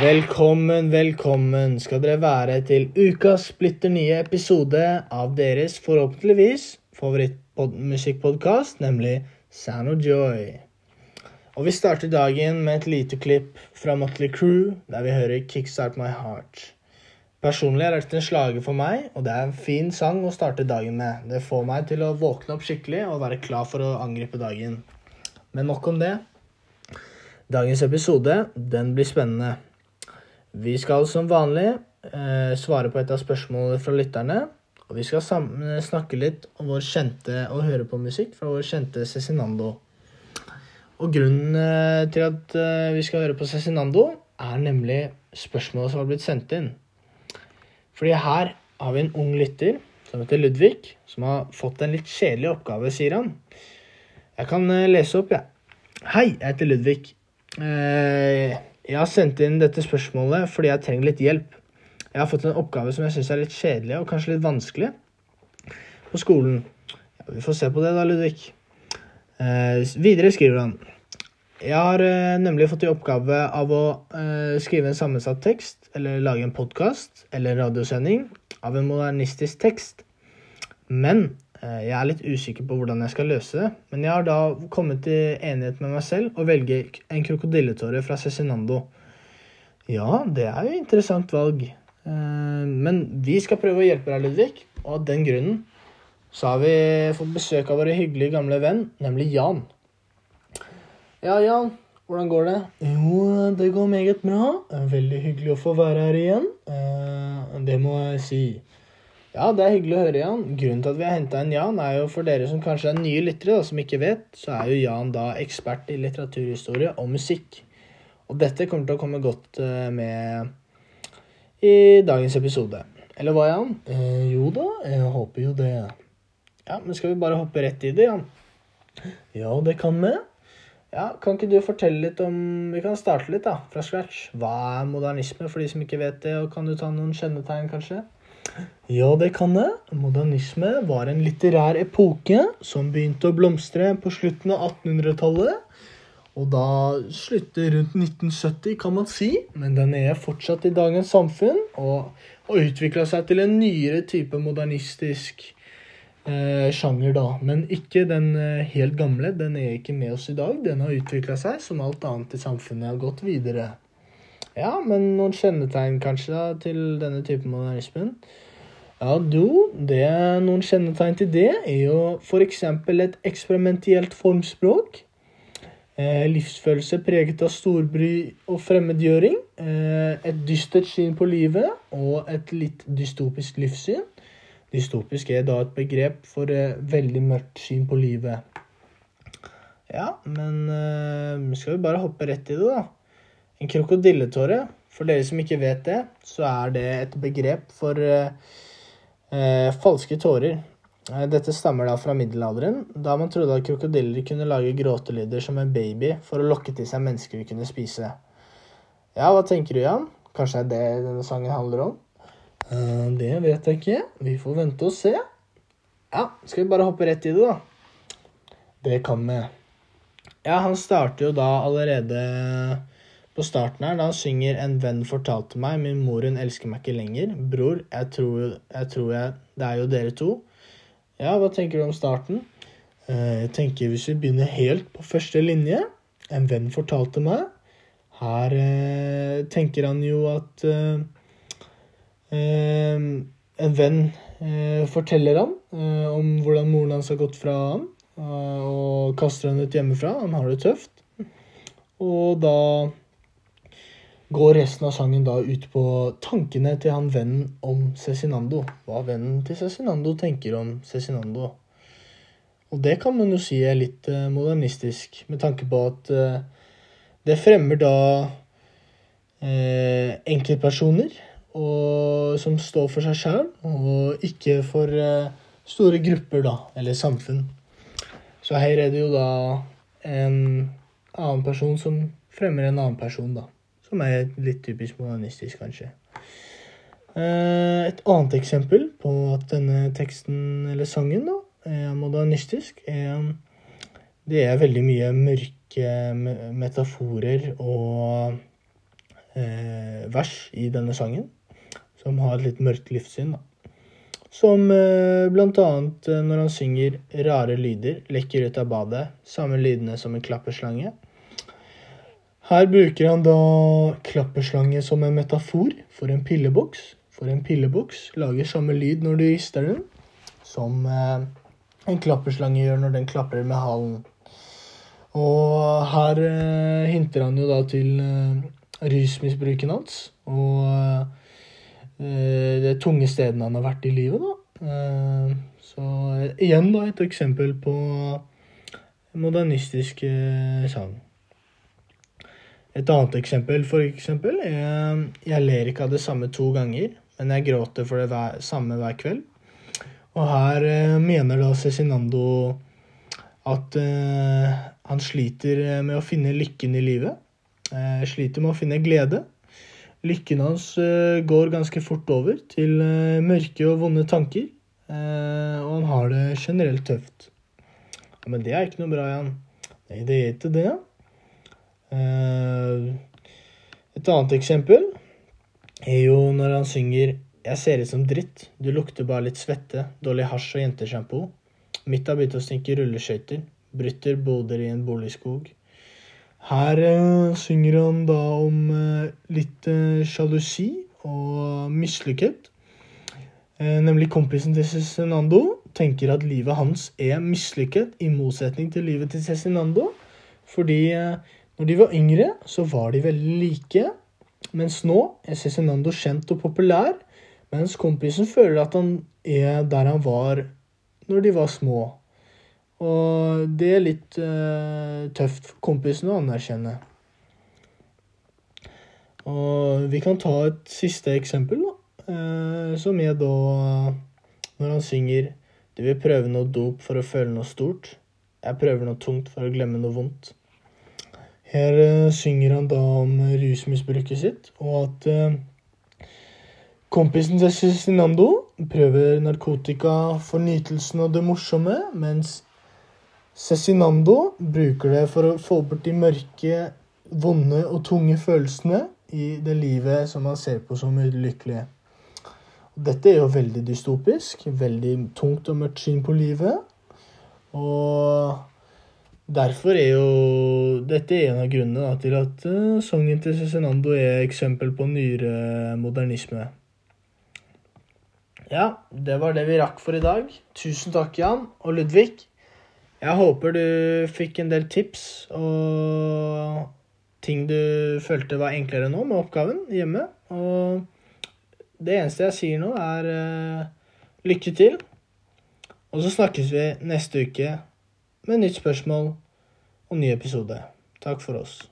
Velkommen, velkommen skal dere være til ukas splitter nye episode av deres forhåpentligvis favorittmusikkpodkast, nemlig Sound of Joy. Og vi starter dagen med et lite klipp fra Motley Crew, der vi hører 'Kickstart My Heart'. Personlig er dette en slager for meg, og det er en fin sang å starte dagen med. Det får meg til å våkne opp skikkelig og være klar for å angripe dagen. Men nok om det. Dagens episode den blir spennende. Vi skal som vanlig eh, svare på et av spørsmålene fra lytterne. Og vi skal sammen snakke litt om vår kjente og høre på musikk fra vår kjente Cezinando. Og grunnen eh, til at eh, vi skal høre på Cezinando, er nemlig spørsmålet som har blitt sendt inn. Fordi her har vi en ung lytter som heter Ludvig, som har fått en litt kjedelig oppgave, sier han. Jeg kan lese opp, jeg. Ja. Hei, jeg heter Ludvig. Eh, jeg har sendt inn dette spørsmålet fordi jeg trenger litt hjelp. Jeg har fått en oppgave som jeg syns er litt kjedelig og kanskje litt vanskelig på skolen. Ja, vi får se på det da, Ludvig. Eh, videre skriver han. Jeg har eh, nemlig fått i oppgave av å eh, skrive en sammensatt tekst, eller lage en podkast eller en radiosending av en modernistisk tekst. Men jeg er litt usikker på hvordan jeg skal løse det. Men jeg har da kommet til enighet med meg selv og velger en krokodilletåre fra Cezinando. Ja, det er jo et interessant valg. Eh, men vi skal prøve å hjelpe deg, Ludvig. Og av den grunnen så har vi fått besøk av vår hyggelige gamle venn, nemlig Jan. Ja, Jan. Hvordan går det? Jo, det går meget bra. Veldig hyggelig å få være her igjen. Eh, det må jeg si. Ja, det er hyggelig å høre, Jan. Grunnen til at vi har henta en Jan, er jo for dere som kanskje er nye lyttere, da, som ikke vet, så er jo Jan da ekspert i litteraturhistorie og musikk. Og dette kommer til å komme godt eh, med i dagens episode. Eller hva, Jan? Eh, jo da, jeg håper jo det. Ja, men skal vi bare hoppe rett i det, Jan? Ja, det kan vi. Ja, Kan ikke du fortelle litt om Vi kan starte litt da, fra scratch. Hva er modernisme, for de som ikke vet det? Og kan du ta noen kjennetegn, kanskje? Ja, det kan det. Modernisme var en litterær epoke som begynte å blomstre på slutten av 1800-tallet. Og da slutter rundt 1970, kan man si. Men den er fortsatt i dagens samfunn og, og utvikla seg til en nyere type modernistisk eh, sjanger, da. Men ikke den eh, helt gamle. Den er ikke med oss i dag. Den har utvikla seg som alt annet i samfunnet har gått videre. Ja, men noen kjennetegn kanskje da, til denne typen modernismen? Ja, jo, det noen kjennetegn til det er jo f.eks. et eksperimentielt formspråk. Eh, livsfølelse preget av storbry og fremmedgjøring. Eh, et dystert syn på livet og et litt dystopisk livssyn. Dystopisk er da et begrep for eh, veldig mørkt syn på livet. Ja, men eh, skal vi bare hoppe rett i det, da. En krokodilletåre, for dere som ikke vet det, så er det et begrep for eh, falske tårer. Dette stammer da fra middelalderen, da man trodde at krokodiller kunne lage gråtelyder som en baby for å lokke til seg mennesker de kunne spise. Ja, hva tenker du, Jan? Kanskje det er det denne sangen handler om? Uh, det vet jeg ikke. Vi får vente og se. Ja, skal vi bare hoppe rett i det, da? Det kan vi. Ja, han starter jo da allerede på starten her, da han synger 'En venn fortalte meg', 'Min mor, hun elsker meg ikke lenger'. Bror, jeg tror, jeg tror jeg Det er jo dere to. Ja, hva tenker du om starten? Uh, jeg tenker hvis vi begynner helt på første linje 'En venn fortalte meg'. Her eh, tenker han jo at Eh, en venn eh, forteller han eh, om hvordan moren hans har gått fra han, og kaster han ut hjemmefra. Han har det tøft. Og da går resten av sangen da ut på tankene til han vennen om Cezinando. Hva vennen til Cezinando tenker om Cezinando. Og det kan man jo si er litt modernistisk, med tanke på at det fremmer da eh, enkeltpersoner som står for seg sjøl, og ikke for eh, store grupper, da, eller samfunn. Så her er det jo da en annen person som fremmer en annen person, da. Som er litt typisk modernistisk, kanskje. Uh, et annet eksempel på at denne teksten, eller sangen, da, er modernistisk, er det er veldig mye mørke metaforer og eh, vers i denne sangen, som har et litt mørkt livssyn. da. Som eh, blant annet eh, når han synger rare lyder, lekker ut av badet, samme lydene som en klapperslange. Her bruker han da klapperslange som en metafor for en pilleboks. For en pilleboks lager samme lyd når du rister den, som eh, en klapperslange gjør når den klapper med halen. Og her eh, hinter han jo da til eh, rusmisbruken hans og det tunge stedene han har vært i livet, da. Så igjen da et eksempel på modernistisk sang. Et annet eksempel for eksempel jeg, Jeg ler ikke av det samme to ganger, men jeg gråter for det hver, samme hver kveld. Og her eh, mener da Cezinando at eh, han sliter med å finne lykken i livet. Eh, sliter med å finne glede. Lykken hans eh, går ganske fort over til eh, mørke og vonde tanker. Eh, og han har det generelt tøft. Ja, men det er ikke noe bra, Jan. Nei, det er ikke det. Eh, et annet eksempel er jo når han synger 'Jeg ser ut som dritt', 'Du lukter bare litt svette', 'Dårlig hasj og jentesjampo'. Mitt har begynt å stinke rulleskøyter. Brutter boder i en boligskog. Her eh, synger han da om eh, litt eh, sjalusi og mislykket. Eh, nemlig kompisen til Cezinando tenker at livet hans er mislykket, i motsetning til livet til Cezinando. Fordi eh, når de var yngre, så var de veldig like. Mens nå er Cezinando kjent og populær, mens kompisen føler at han er der han var når de var små. Og det er litt uh, tøft for kompisen å anerkjenne. Og vi kan ta et siste eksempel, da. Uh, som er da når han synger Du vil prøve noe dop for å føle noe stort. Jeg prøver noe tungt for å glemme noe vondt. Her eh, synger han da om rusmisbruket sitt, og at eh, kompisen til Cezinando prøver narkotika for nytelsen og det morsomme, mens Cezinando bruker det for å få bort de mørke, vonde og tunge følelsene i det livet som han ser på som ulykkelig. Dette er jo veldig dystopisk, veldig tungt og mørkt syn på livet. Og derfor er jo dette er en av grunnene da, til at uh, sangen til Cezinando er eksempel på nyere modernisme. Ja, det var det vi rakk for i dag. Tusen takk, Jan og Ludvig. Jeg håper du fikk en del tips og ting du følte var enklere nå med oppgaven hjemme. Og det eneste jeg sier nå, er uh, lykke til. Og så snakkes vi neste uke med nytt spørsmål og ny episode. Takk for oss.